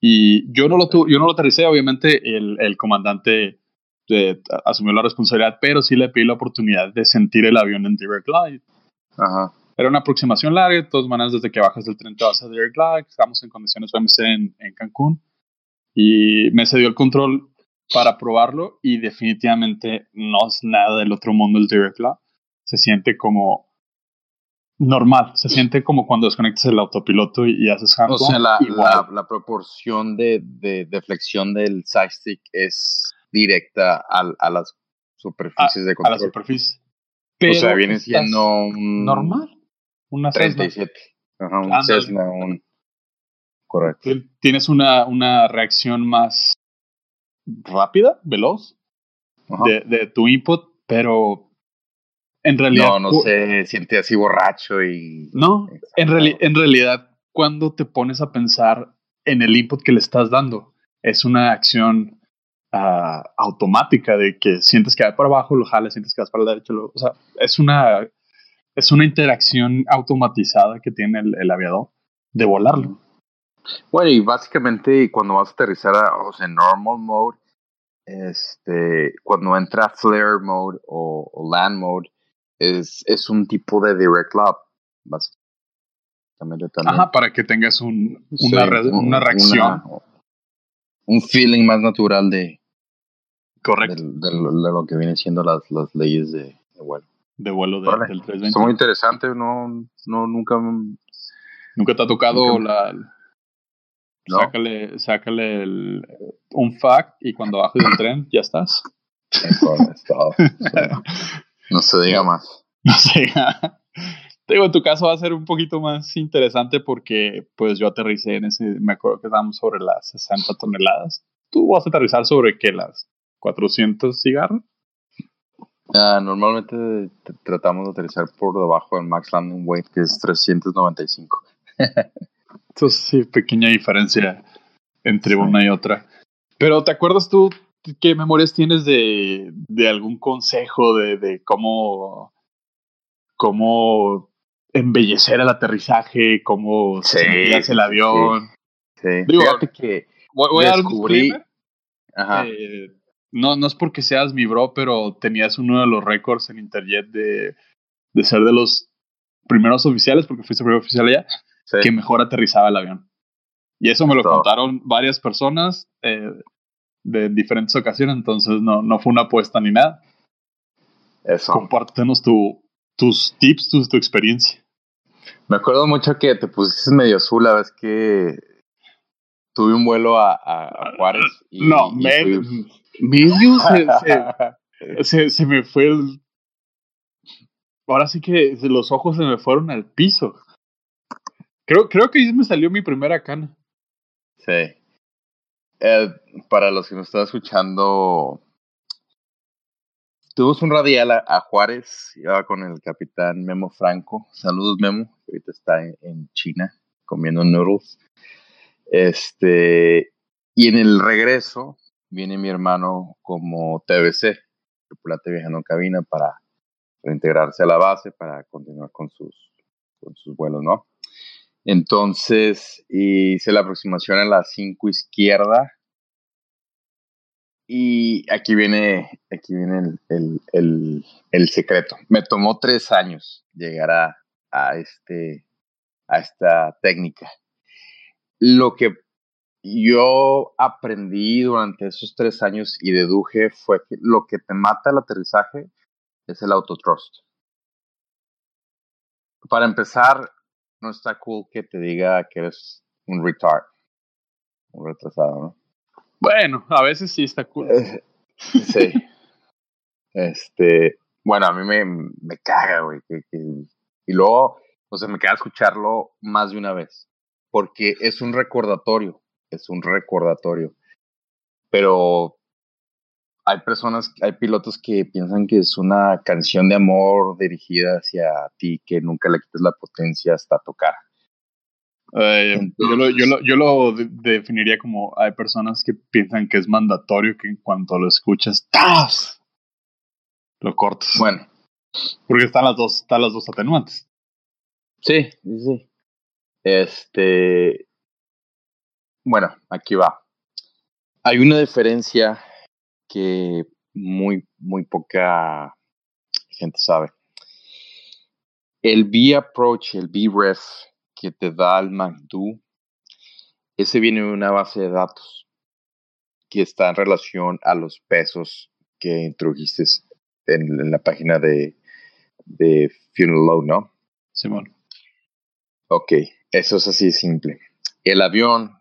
Y yo no lo, yo no lo aterricé, obviamente el, el comandante asumió la responsabilidad, pero sí le pedí la oportunidad de sentir el avión en Direct Glide. Ajá. Era una aproximación larga, de todas maneras, desde que bajas del tren te vas a Direct Glide, estamos en condiciones OMC en, en Cancún y me cedió el control para probarlo y definitivamente no es nada del otro mundo el Direct Law. Se siente como normal, se siente como cuando desconectas el autopiloto y, haces handle. O sea, la, la, proporción de, de, flexión del stick es directa a, a las superficies de control. A la superficie. o sea, viene siendo un... Normal. Una 37. Ajá, un Cessna, un... Correcto. Tienes una, una reacción más rápida, veloz, de, de, tu input, pero en realidad... No, no sé, siente así borracho y... No, en, en realidad cuando te pones a pensar en el input que le estás dando, es una acción uh, automática de que sientes que va para abajo, lo jalas, sientes que vas para la derecha, o sea, es una, es una interacción automatizada que tiene el, el aviador de volarlo. Bueno, y básicamente cuando vas a aterrizar a, o sea, en normal mode, este, cuando entra flare mode o, land mode, es, es un tipo de direct lab, básicamente también. Ajá, para que tengas un, una, una reacción. un feeling más natural de, Correcto. De, lo que vienen siendo las, las leyes de, vuelo. De vuelo del 320. Es muy interesante, no, no nunca... Nunca te ha tocado la, Sácale, sácale el, un fact y cuando bajes del tren ya estás. no se diga más. No se diga. Digo, en tu caso va a ser un poquito más interesante porque pues yo aterricé en ese, me acuerdo que estábamos sobre las 60 toneladas. ¿Tú vas a aterrizar sobre qué? ¿Las 400 cigarros? Ah, normalmente tratamos de aterrizar por debajo del max landing weight que es 395. Entonces, sí, pequeña diferencia entre una y otra. Pero, ¿te acuerdas tú qué memorias tienes de, de algún consejo de, de cómo, cómo embellecer el aterrizaje, cómo sí, el avión? Sí, Fíjate que voy, a descubrí, Ajá. Eh, no, no es porque seas mi bro, pero tenías uno de los récords en Interjet de, de ser de los primeros oficiales, porque fuiste primer oficial allá, que mejor aterrizaba el avión. Y eso me lo contaron varias personas eh, de diferentes ocasiones, entonces no, no fue una apuesta ni nada. Eso. Compártenos tu, tus tips, tu, tu experiencia. Me acuerdo mucho que te pusiste medio azul la vez que tuve un vuelo a, a, Juárez. Y, no, medio, se, se, me fue el... Ahora sí que los ojos se me fueron al piso. Creo, creo que me salió mi primera cana. Sí. Eh, para los que nos están escuchando, tuvimos un radial a, Juárez, iba con el capitán Memo Franco. Saludos, Memo, ahorita está en, China comiendo noodles. Este, y en el regreso viene mi hermano como TBC, tripulante viajando en cabina, para reintegrarse a la base, para continuar con sus, con sus vuelos, ¿no? Entonces hice la aproximación a la 5 izquierda. Y aquí viene, aquí viene el, el, el, secreto. Me tomó tres años llegar a, a, este, a esta técnica. Lo que yo aprendí durante esos tres años y deduje fue que lo que te mata el aterrizaje es el autotrust. Para empezar, no está cool que te diga que eres un retard, un retrasado, ¿no? Bueno, a veces sí está cool. Eh, sí. este, bueno, a mí me, me caga, güey. y luego, o sea, me queda escucharlo más de una vez, porque es un recordatorio, es un recordatorio. Pero hay personas, hay pilotos que piensan que es una canción de amor dirigida hacia ti, que nunca le quites la potencia hasta tocar. yo, lo, yo, lo, yo lo definiría como hay personas que piensan que es mandatorio que en cuanto lo escuchas, ¡tas! Lo cortas. Bueno. Porque están las dos, están las dos atenuantes. Sí, sí, sí. Este. Bueno, aquí va. Hay una diferencia que muy, muy poca gente sabe. El B-Approach, el B-Ref que te da el MacDo, ese viene de una base de datos que está en relación a los pesos que introdujiste en, la página de, de Funeral Load, ¿no? Simón. Ok, eso es así de simple. El avión,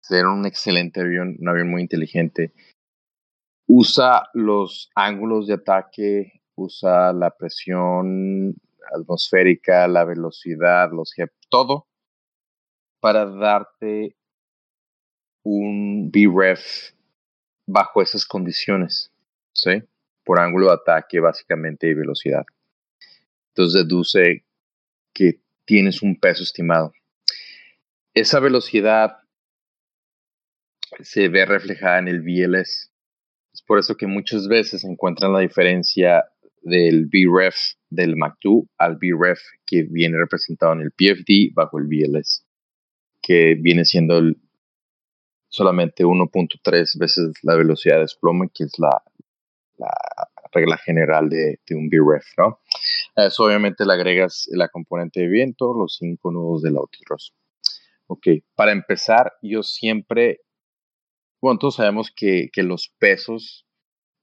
ser un excelente avión, un avión muy inteligente, usa los ángulos de ataque, usa la presión atmosférica, la velocidad, los todo para darte un BREF bajo esas condiciones, ¿sí? Por ángulo de ataque básicamente y velocidad. Entonces deduce que tienes un peso estimado. Esa velocidad se ve reflejada en el VLS, es por eso que muchas veces encuentran la diferencia del BREF del MAC2 al BREF que viene representado en el PFD bajo el BLS, que viene siendo solamente 1.3 veces la velocidad de desplome, que es la, regla general de, un BREF, ¿no? A eso obviamente le agregas la componente de viento, los cinco nudos del autotrozo. Ok, para empezar, yo siempre bueno, todos sabemos que, los pesos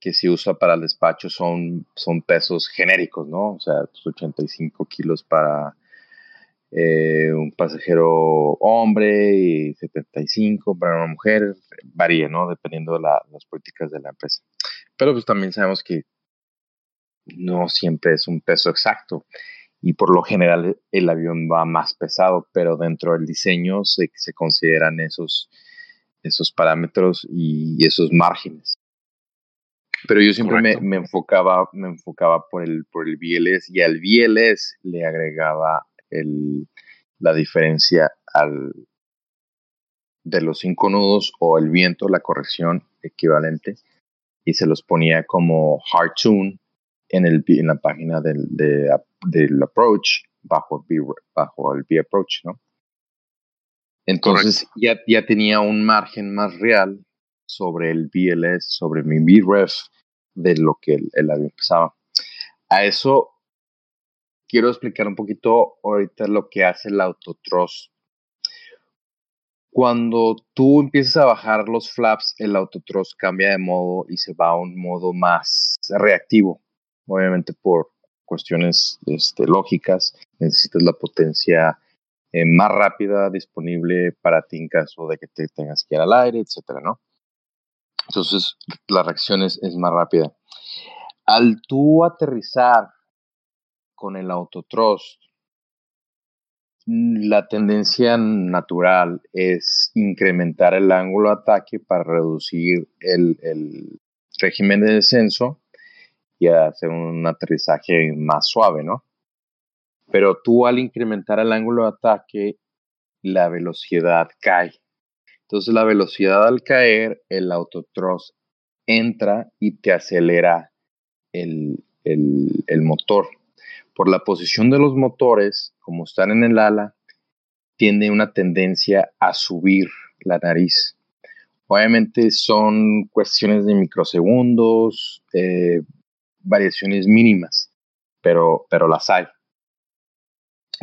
que se usa para el despacho son, son pesos genéricos, ¿no? O sea, 85 kilos para eh, un pasajero hombre y 75 para una mujer, varía, ¿no? Dependiendo de las políticas de la empresa. Pero pues también sabemos que no siempre es un peso exacto y por lo general el avión va más pesado, pero dentro del diseño se, se consideran esos esos parámetros y esos márgenes. Pero yo siempre me, enfocaba, me enfocaba por el, por el BLS y al BLS le agregaba el, la diferencia al, de los cinco nudos o el viento, la corrección equivalente, y se los ponía como hard tune en, el, en la página del, del approach bajo, bajo el B approach, ¿no? Entonces ya, ya tenía un margen más real sobre el BLS, sobre mi BREF de lo que el, avión pesaba. A eso quiero explicar un poquito ahorita lo que hace el autotross. Cuando tú empiezas a bajar los flaps, el autotross cambia de modo y se va a un modo más reactivo. Obviamente por cuestiones este, lógicas, necesitas la potencia eh, más rápida disponible para ti en caso de que te tengas que ir al aire, etcétera, ¿no? Entonces, la reacción es, más rápida. Al tú aterrizar con el autotrost, la tendencia natural es incrementar el ángulo de ataque para reducir el, el régimen de descenso y hacer un aterrizaje más suave, ¿no? Pero tú al incrementar el ángulo de ataque, la velocidad cae. Entonces la velocidad al caer, el autotross entra y te acelera el, motor. Por la posición de los motores, como están en el ala, tiene una tendencia a subir la nariz. Obviamente son cuestiones de microsegundos, eh, variaciones mínimas, pero, pero las hay.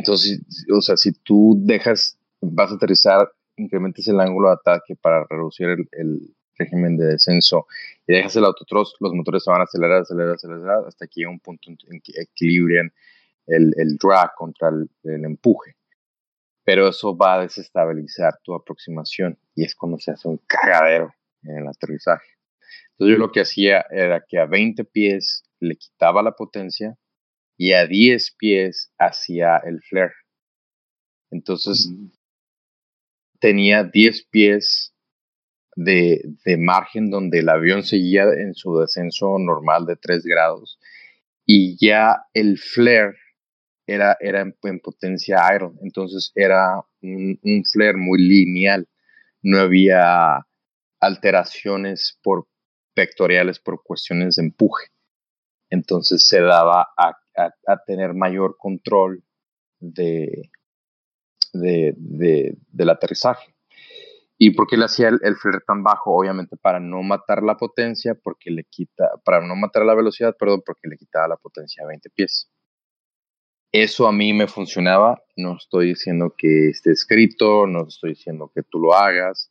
Entonces, o sea, si tú dejas, vas a aterrizar, incrementas el ángulo de ataque para reducir el, régimen de descenso y dejas el autotross, los motores se van a acelerar, acelerar, acelerar hasta que llega un punto en que equilibren el, drag contra el, el, empuje. Pero eso va a desestabilizar tu aproximación y es cuando se hace un cagadero en el aterrizaje. Entonces yo lo que hacía era que a 20 pies le quitaba la potencia y a 10 pies hacia el flare. Entonces tenía 10 pies de, margen donde el avión seguía en su descenso normal de 3 grados y ya el flare era, era en, potencia aero, entonces era un, un flare muy lineal, no había alteraciones por vectoriales por cuestiones de empuje. Entonces se daba a a, tener mayor control de, de, del aterrizaje. ¿Y por qué le hacía el, flare tan bajo? Obviamente para no matar la potencia, porque le quita, para no matar la velocidad, perdón, porque le quitaba la potencia a 20 pies. Eso a mí me funcionaba, no estoy diciendo que esté escrito, no estoy diciendo que tú lo hagas,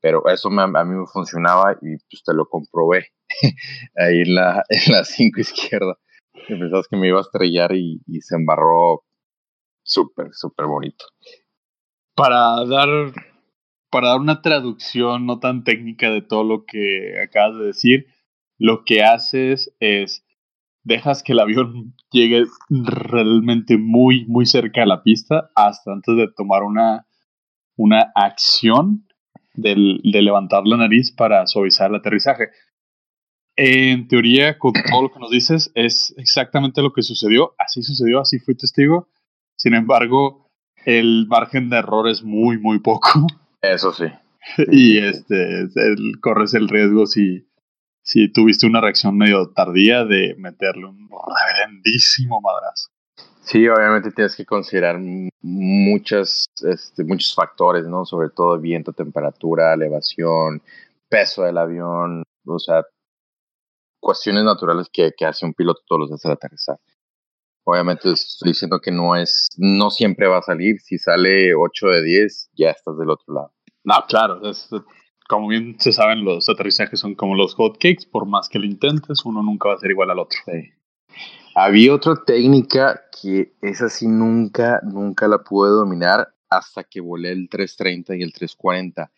pero eso a mí me funcionaba y pues te lo comprobé ahí en la 5 izquierda que pensabas que me iba a estrellar y, se embarró súper, súper bonito. Para dar, para dar una traducción no tan técnica de todo lo que acabas de decir, lo que haces es dejas que el avión llegue realmente muy, muy cerca de la pista hasta antes de tomar una, una acción de levantar la nariz para suavizar el aterrizaje. En teoría, con todo lo que nos dices, es exactamente lo que sucedió. Así sucedió, así fui testigo. Sin embargo, el margen de error es muy, muy poco. Eso sí. y este, corres el riesgo si, si tuviste una reacción medio tardía de meterle un reverendísimo madrazo. Sí, obviamente tienes que considerar muchas, este, muchos factores, ¿no? Sobre todo viento, temperatura, elevación, peso del avión, o sea, cuestiones naturales que, hace un piloto todos los días al aterrizar. Obviamente estoy diciendo que no es, no siempre va a salir. Si sale 8 de 10, ya estás del otro lado. No, claro, como bien se saben, los aterrizajes son como los hotcakes, por más que lo intentes, uno nunca va a ser igual al otro. Había otra técnica que esa sí nunca, nunca la pude dominar hasta que volé el 330 y el 340,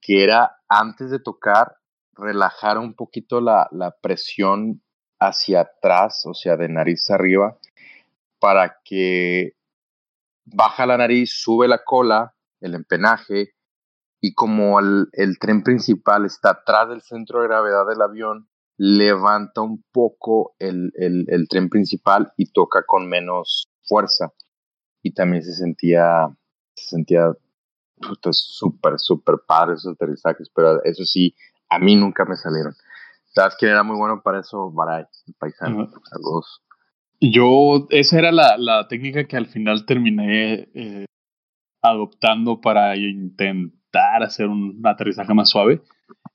que era antes de tocar relajar un poquito la, presión hacia atrás, o sea, de nariz arriba, para que baja la nariz, sube la cola, el empenaje, y como el, tren principal está atrás del centro de gravedad del avión, levanta un poco el, tren principal y toca con menos fuerza. Y también se sentía, se sentía súper, súper padre esos aterrizajes, pero eso sí, a mí nunca me salieron. ¿Sabes quién era muy bueno para eso? Baray, el paisano. Saludos. Yo, esa era la, técnica que al final terminé eh, adoptando para intentar hacer un aterrizaje más suave.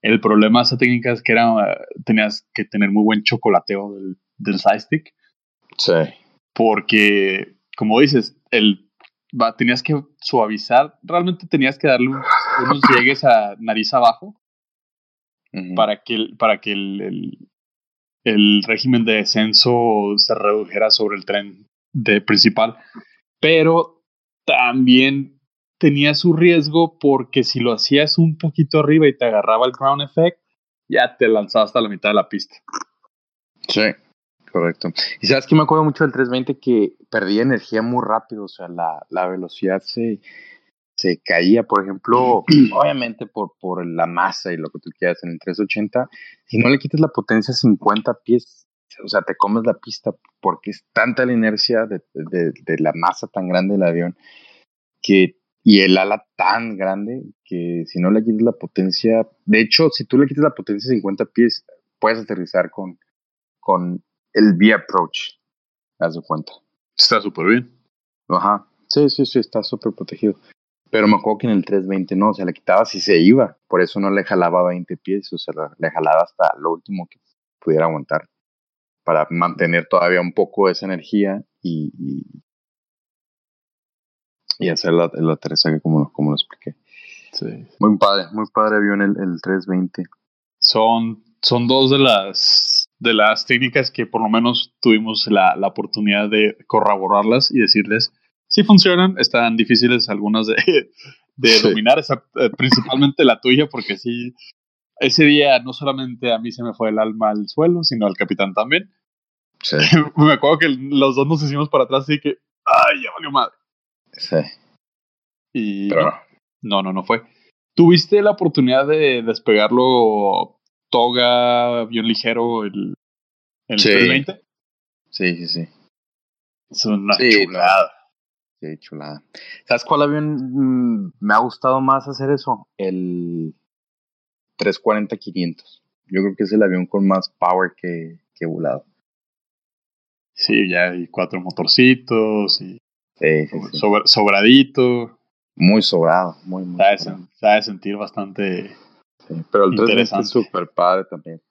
El problema de esa técnica es que era, tenías que tener muy buen chocolateo del, del side stick. Sí. Porque, como dices, el, tenías que suavizar, realmente tenías que darle unos llegues a nariz abajo para que, para que el, el, el, régimen de descenso se redujera sobre el tren de principal. Pero también tenía su riesgo porque si lo hacías un poquito arriba y te agarraba el ground effect, ya te lanzabas hasta la mitad de la pista. Sí, correcto. Y sabes que me acuerdo mucho del 320 que perdía energía muy rápido, o sea, la, la velocidad se, se caía, por ejemplo, obviamente por, por la masa y lo que tú quieras en el 380, si no le quitas la potencia a 50 pies, o sea, te comes la pista porque es tanta la inercia de, de, de la masa tan grande del avión que y el ala tan grande que si no le quitas la potencia, de hecho, si tú le quitas la potencia de 50 pies, puedes aterrizar con, con el V-Approach, haz de cuenta. Está súper bien. Ajá, sí, sí, sí, está súper protegido. Pero me acuerdo que en el 320 no, o sea, le quitaba si se iba, por eso no le jalaba 20 pies, o sea, le jalaba hasta lo último que pudiera aguantar, para mantener todavía un poco esa energía y, y hacer la, el aterrizaje como, como lo expliqué. Sí. Muy padre, muy padre avión el, el 320. Son, son dos de las, de las técnicas que por lo menos tuvimos la, la oportunidad de corroborarlas y decirles si funcionan, están difíciles algunas de, de sí. dominar, esa, eh, principalmente la tuya, porque sí, ese día no solamente a mí se me fue el alma al suelo, sino al capitán también. Sí. me acuerdo que los dos nos hicimos para atrás, así que, ay, ya valió madre. Sí. Y Pero... no, no, no fue. ¿Tuviste la oportunidad de despegarlo toga, avión ligero, el, el sí. 320? Sí, sí, sí. Es una sí, chulada. Sí, chulada. ¿Sabes cuál avión mm, me ha gustado más hacer eso? El 340-500. Yo creo que es el avión con más power que, que he volado. Sí, ya hay cuatro motorcitos y Sí, sí, sí. Sobra, sobradito. Muy sobrado, muy, muy sabe, sobrado. sabe sentir bastante. Sí, pero el 320 es súper padre también.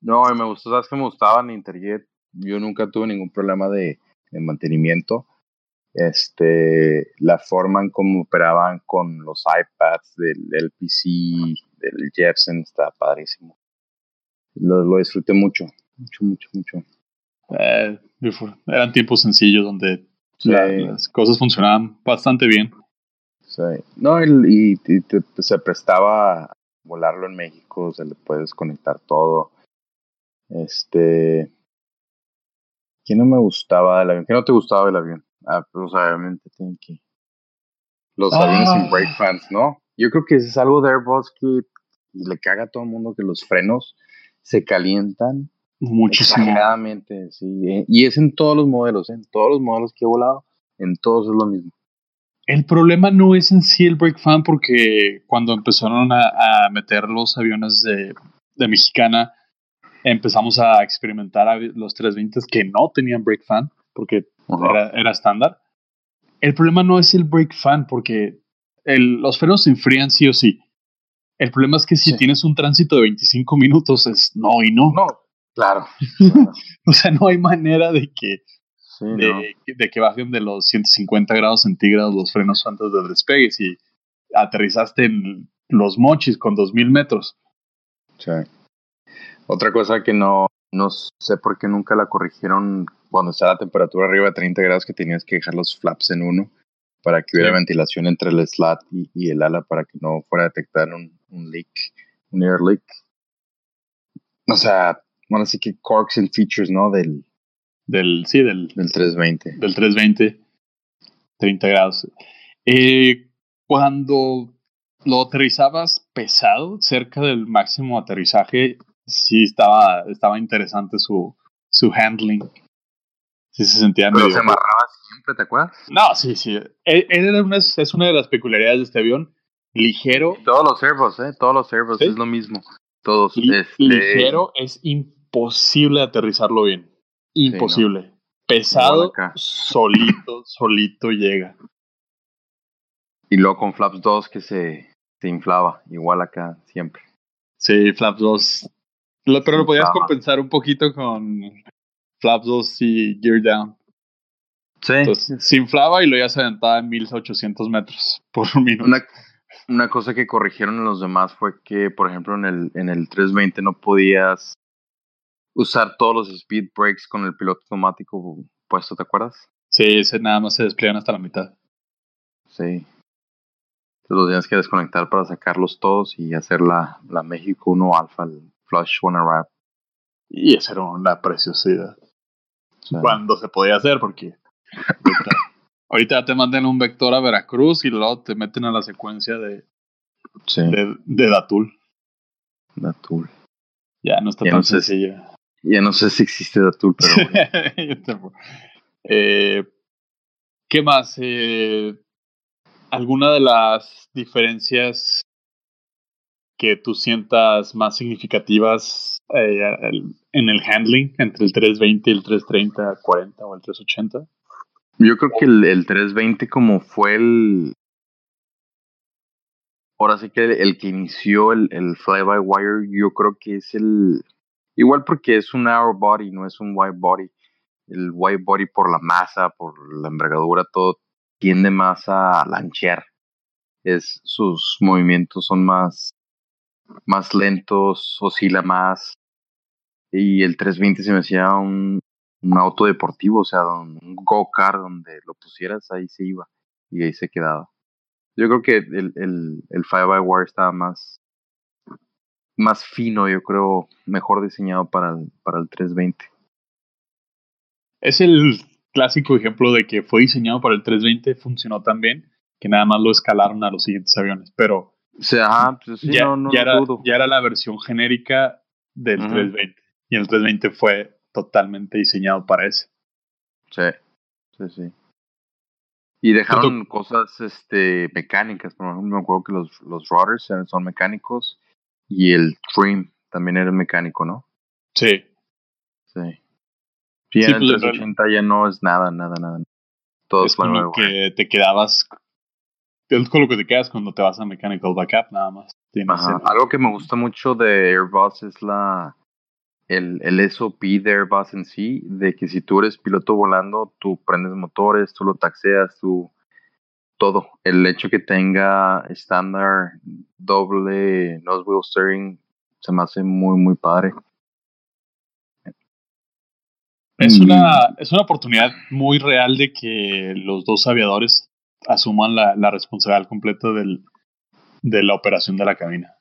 No, me gustó, sabes que me gustaba en Interjet. Yo nunca tuve ningún problema de, de, mantenimiento. Este, la forma en cómo operaban con los iPads del LPC, del Jepson, está padrísimo. Lo, lo disfruté mucho, mucho, mucho, mucho. Eh, eran tiempos sencillos donde Sí. Las cosas funcionaban bastante bien. Sí. No, y, y te, se prestaba a volarlo en México, se le puede desconectar todo. Este. ¿Quién no me gustaba del avión? ¿Qué no te gustaba del avión? Ah, pues obviamente tienen que. Los ah. aviones sin brake fans, ¿no? Yo creo que es algo de Airbus que le caga a todo el mundo que los frenos se calientan Muchísimo. Exageradamente, sí. Y es en todos los modelos, ¿eh? en todos los modelos que he volado, en todos es lo mismo. El problema no es en sí el brake fan, porque cuando empezaron a, a meter los aviones de, de, Mexicana, empezamos a experimentar a los 320 que no tenían brake fan, porque uh -huh. era, era estándar. El problema no es el brake fan, porque el, los frenos se enfrían sí o sí. El problema es que si sí. tienes un tránsito de 25 minutos, es no y no. No, Claro. claro. o sea, no hay manera de que, sí, de, no. de, que bajen de los 150 grados centígrados los frenos antes del despegue si aterrizaste en los mochis con 2000 metros. Sí. Otra cosa que no, no sé por qué nunca la corrigieron cuando está la temperatura arriba de 30 grados que tenías que dejar los flaps en uno para que hubiera sí. ventilación entre el slat y, y, el ala para que no fuera a detectar un, un leak, un air leak. O sea, bueno, así que corks and features, ¿no? Del, del sí, del, del 320. Del 320, 30 grados. Eh, cuando lo aterrizabas pesado, cerca del máximo aterrizaje, sí estaba, estaba interesante su, su handling. Sí se sentía Pero medio... se amarraba siempre, ¿te acuerdas? No, sí, sí. Era una, es una de las peculiaridades de este avión. Ligero. Todos los servos, ¿eh? Todos los servos ¿Sí? es lo mismo. Todos. Li este... Ligero es imposible aterrizarlo bien. Imposible. Sí, no. Pesado, solito, solito llega. Y luego con Flaps 2 que se, se inflaba, igual acá siempre. Sí, Flaps 2. pero lo podías compensar un poquito con Flaps 2 y Gear Down. Sí. Entonces, se inflaba y lo ya se aventaba en 1800 metros por minuto. Una, una cosa que corrigieron en los demás fue que, por ejemplo, en el, en el 320 no podías usar todos los speed brakes con el piloto automático puesto, ¿te acuerdas? Sí, ese nada más se despliegan hasta la mitad. Sí. Entonces los tienes que desconectar para sacarlos todos y hacer la, la México 1 Alpha, el Flush One Wrap. Y esa era una preciosidad. Cuando se podía hacer, porque ahorita, te mandan un vector a Veracruz y luego te meten a la secuencia de, de, de, Datul. Datul. Ya no está tan sencillo. Ya no sé si existe Datul, pero eh, ¿Qué más? Eh, ¿Alguna de las diferencias que tú sientas más significativas eh, en el handling entre el 320 y el 330, 40 o el 380? Yo creo que el, 320 como fue el... Ahora sí que el, que inició el, el fly-by-wire, yo creo que es el... Igual porque es un narrow body, no es un wide body. El wide body por la masa, por la envergadura, todo tiende más a lanchear. Es, sus movimientos son más, más lentos, oscila más. Y el 320 se me hacía un, un auto deportivo, o sea, un go-kart donde lo pusieras, ahí se iba y ahí se quedaba. Yo creo que el, el, el Five by Wire estaba más, más fino, yo creo, mejor diseñado para el, para el 320. Es el clásico ejemplo de que fue diseñado para el 320, funcionó tan bien que nada más lo escalaron a los siguientes aviones, pero o sea, pues ya, era, ya, era, la versión genérica del 320 y el 320 fue totalmente diseñado para ese. Sí, sí, sí. Y dejaron cosas este, mecánicas, por ejemplo, me acuerdo que los, los routers son mecánicos y el trim también era mecánico, ¿no? Sí. Sí. Sí, en el 380 pues, ya no es nada, nada, nada. Todo es como nuevo, que te quedabas es con lo que te quedas cuando te vas a Mechanical Backup, nada más. Algo que me gusta mucho de Airbus es la el, el SOP de Airbus en sí, de que si tú eres piloto volando, tú prendes motores, tú lo taxeas, tú todo. El hecho que tenga estándar doble nose wheel steering se me hace muy, muy padre. Es una, es una oportunidad muy real de que los dos aviadores asuman la, la responsabilidad completa del, de la operación de la cabina.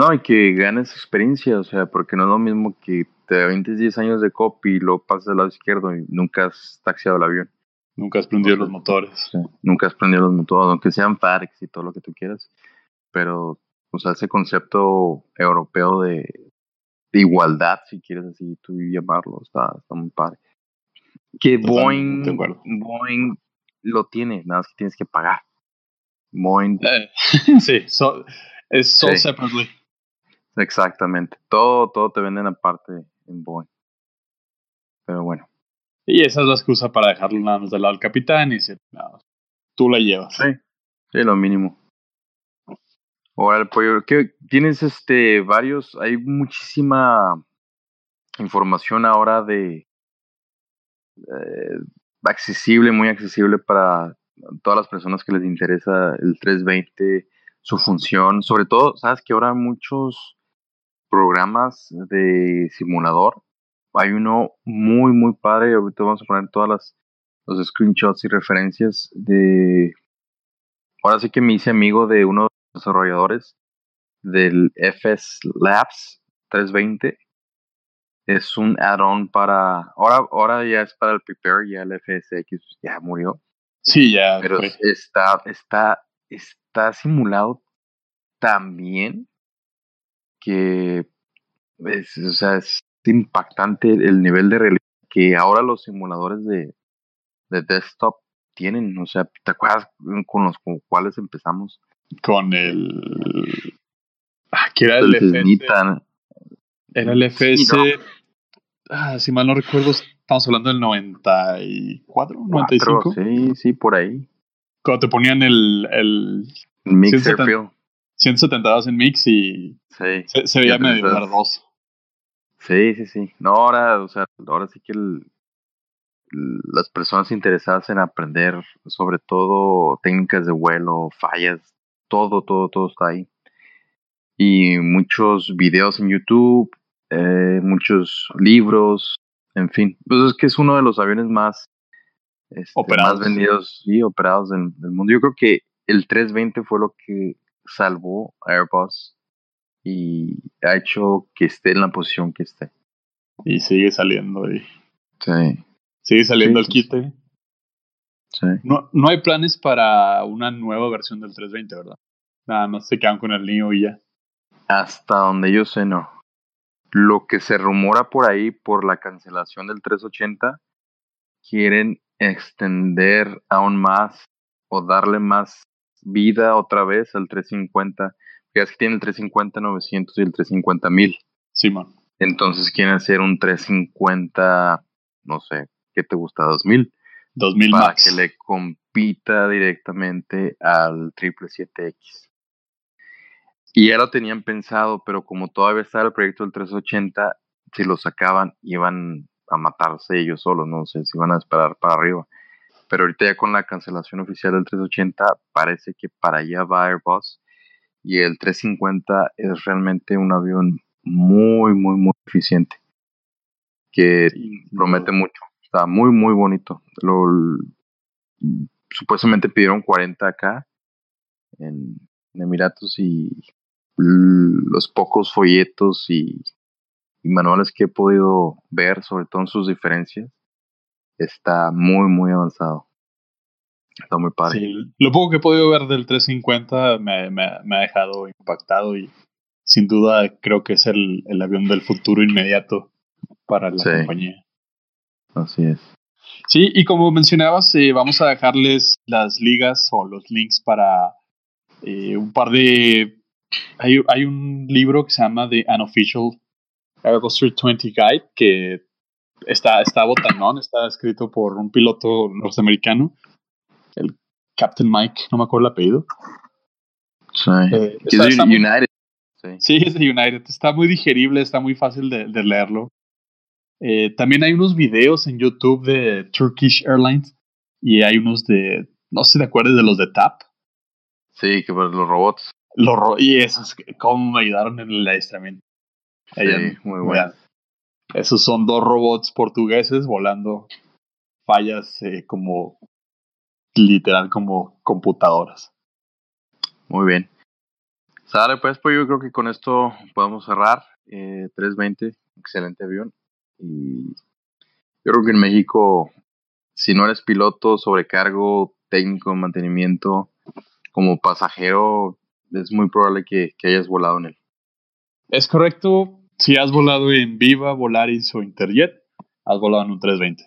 No, y que ganes experiencia, o sea, porque no es lo mismo que te 20 10 años de copy y lo pasas al lado izquierdo y nunca has taxiado el avión. Nunca has prendido los motores. nunca has prendido los motores, aunque sean FAREX y todo lo que tú quieras. Pero, o sea, ese concepto europeo de, igualdad, si quieres así tú llamarlo, está, está muy padre. Que Boeing, Boeing lo tiene, nada más que tienes que pagar. Boeing. Eh, sí, es so separately. Exactamente. Todo, todo te venden aparte en Boeing. Pero bueno. Y esa es la excusa para dejarlo nada más del lado del capitán y decir, tú la llevas. Sí, sí, lo mínimo. Ahora el pollo, ¿qué, tienes este varios, hay muchísima información ahora de eh, accesible, muy accesible para todas las personas que les interesa el 320, su función, sobre todo, sabes que ahora muchos programas de simulador. Hay uno muy, muy padre. Ahorita vamos a poner todas las los screenshots y referencias de. Ahora sí que me hice amigo de uno de los desarrolladores del FS Labs 320. Es un add-on para. Ahora, ahora ya es para el Prepare, ya el FSX ya murió. Sí, ya. Pero está, está, está simulado tan bien que es, o sea, es impactante el nivel de realidad que ahora los simuladores de, de desktop tienen. O sea, ¿te acuerdas con los con cuales empezamos? Con el. Ah, que era el, FS. Era el FS. Ah, si mal no recuerdo, estamos hablando del 94, 95. Sí, sí, por ahí. Cuando te ponían el. el Mixer 172 en mix y Sí. se, se veía medio 172. verdoso. Sí, sí, sí. No, ahora, o sea, ahora sí que el- las personas interesadas en aprender, sobre todo técnicas de vuelo, fallas, todo, todo, todo está ahí. Y muchos videos en YouTube, eh, muchos libros, en fin. Pues es que es uno de los aviones más, este, Operados. más vendidos y operados del, del mundo. Yo creo que el 320 fue lo que salvó a Airbus y ha hecho que esté en la posición que esté. Y sigue saliendo. Y Sí, sigue saliendo Sí, el quite. sí. No, no hay planes para una nueva versión del 320, ¿verdad? Nada más se quedan con el Neo y ya. Hasta donde yo sé, no. Lo que se rumora por ahí por la cancelación del 380, quieren extender aún más o darle más vida otra vez al 350. Ya es que tiene el 350-900 y el 350-1000. Simón. Entonces quieren hacer un 350, no sé, ¿qué te gusta? 2000. 2000 para Max. que le compita directamente al 777X. Y ya lo tenían pensado, pero como todavía estaba el proyecto del 380, si lo sacaban iban a matarse ellos solos, no sé si iban a esperar para arriba. Pero ahorita ya con la cancelación oficial del 380, parece que para allá va Airbus. Y el 350 es realmente un avión muy, muy, muy eficiente. Que Sí, promete mucho. Está muy, muy bonito. Lo, supuestamente pidieron 40 acá en, en Emiratos y los pocos folletos y, y manuales que he podido ver, sobre todo en sus diferencias, está muy, muy avanzado. Está muy padre. Sí, lo poco que he podido ver del 350 me, me- me ha dejado impactado y sin duda creo que es el, el avión del futuro inmediato para la Sí. compañía. Así es. Sí, y como mencionabas, eh, vamos a dejarles las ligas o los links para eh, un par de... Hay, hay un libro que se llama The Unofficial Airbus 320 Guide que está, está botanón, está escrito por un piloto norteamericano, el Captain Mike, no me acuerdo el apellido. Sí. Eh, Es está- muy- United. Sí. Sí, es de United. Está muy digerible, está muy fácil de, de leerlo. Eh, también hay unos videos en YouTube de Turkish Airlines y hay unos de, no sé si te acuerdas de los de TAP. Sí, que los robots. Los ro- y esos, cómo me ayudaron en el adiestramiento. Sí, Allá- muy bueno. Esos son dos robots portugueses volando fallas eh, como literal como computadoras. Muy bien. Sale, pues, pues yo creo que con esto podemos cerrar. Eh, 320, excelente avión. Y yo creo que en México, si no eres piloto, sobrecargo, técnico de mantenimiento, como pasajero, es muy probable que, que hayas volado en él. Es correcto, si has volado en Viva, Volaris o Interjet, has volado en un 320.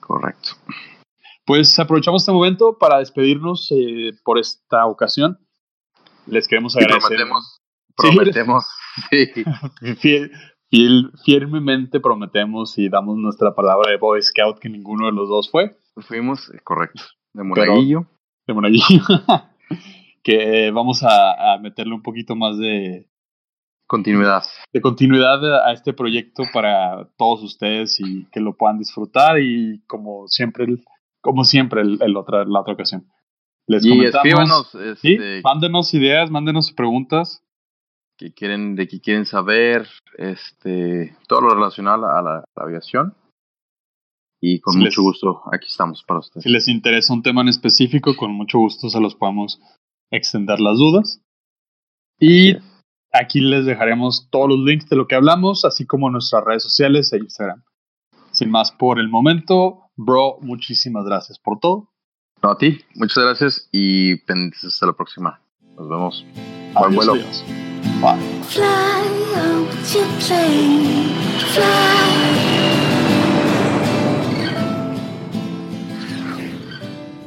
Correcto. Pues aprovechamos este momento para despedirnos eh, por esta ocasión. Les queremos Y agradecer. prometemos, Sí. prometemos, sí, Fiel- fiel- firmemente prometemos y damos nuestra palabra de Boy Scout que ninguno de los dos fue. fuimos, eh, correcto, de Pero- monaguillo. De Monaguillo. que vamos a, a meterle un poquito más de, Continuidad. de continuidad a este proyecto para todos ustedes y que lo puedan disfrutar y como siempre, como siempre el, el otra, la otra ocasión. Les Y comentamos, escríbanos sí, este, mándenos ideas, mándenos preguntas. que quieren, de qué quieren saber, este, todo lo relacionado a la, a la aviación. Y con Si mucho les- gusto, aquí estamos para ustedes. Si les interesa un tema en específico, con mucho gusto se los podemos extender las dudas. Y aquí les dejaremos todos los links de lo que hablamos, así como nuestras redes sociales e Instagram. Sin más por el momento, bro, muchísimas gracias por todo. No, a ti, muchas gracias y pendientes hasta la próxima. Nos vemos. Buen Adiós, vuelo. adiós. Bye. Fly, oh, your plane, fly.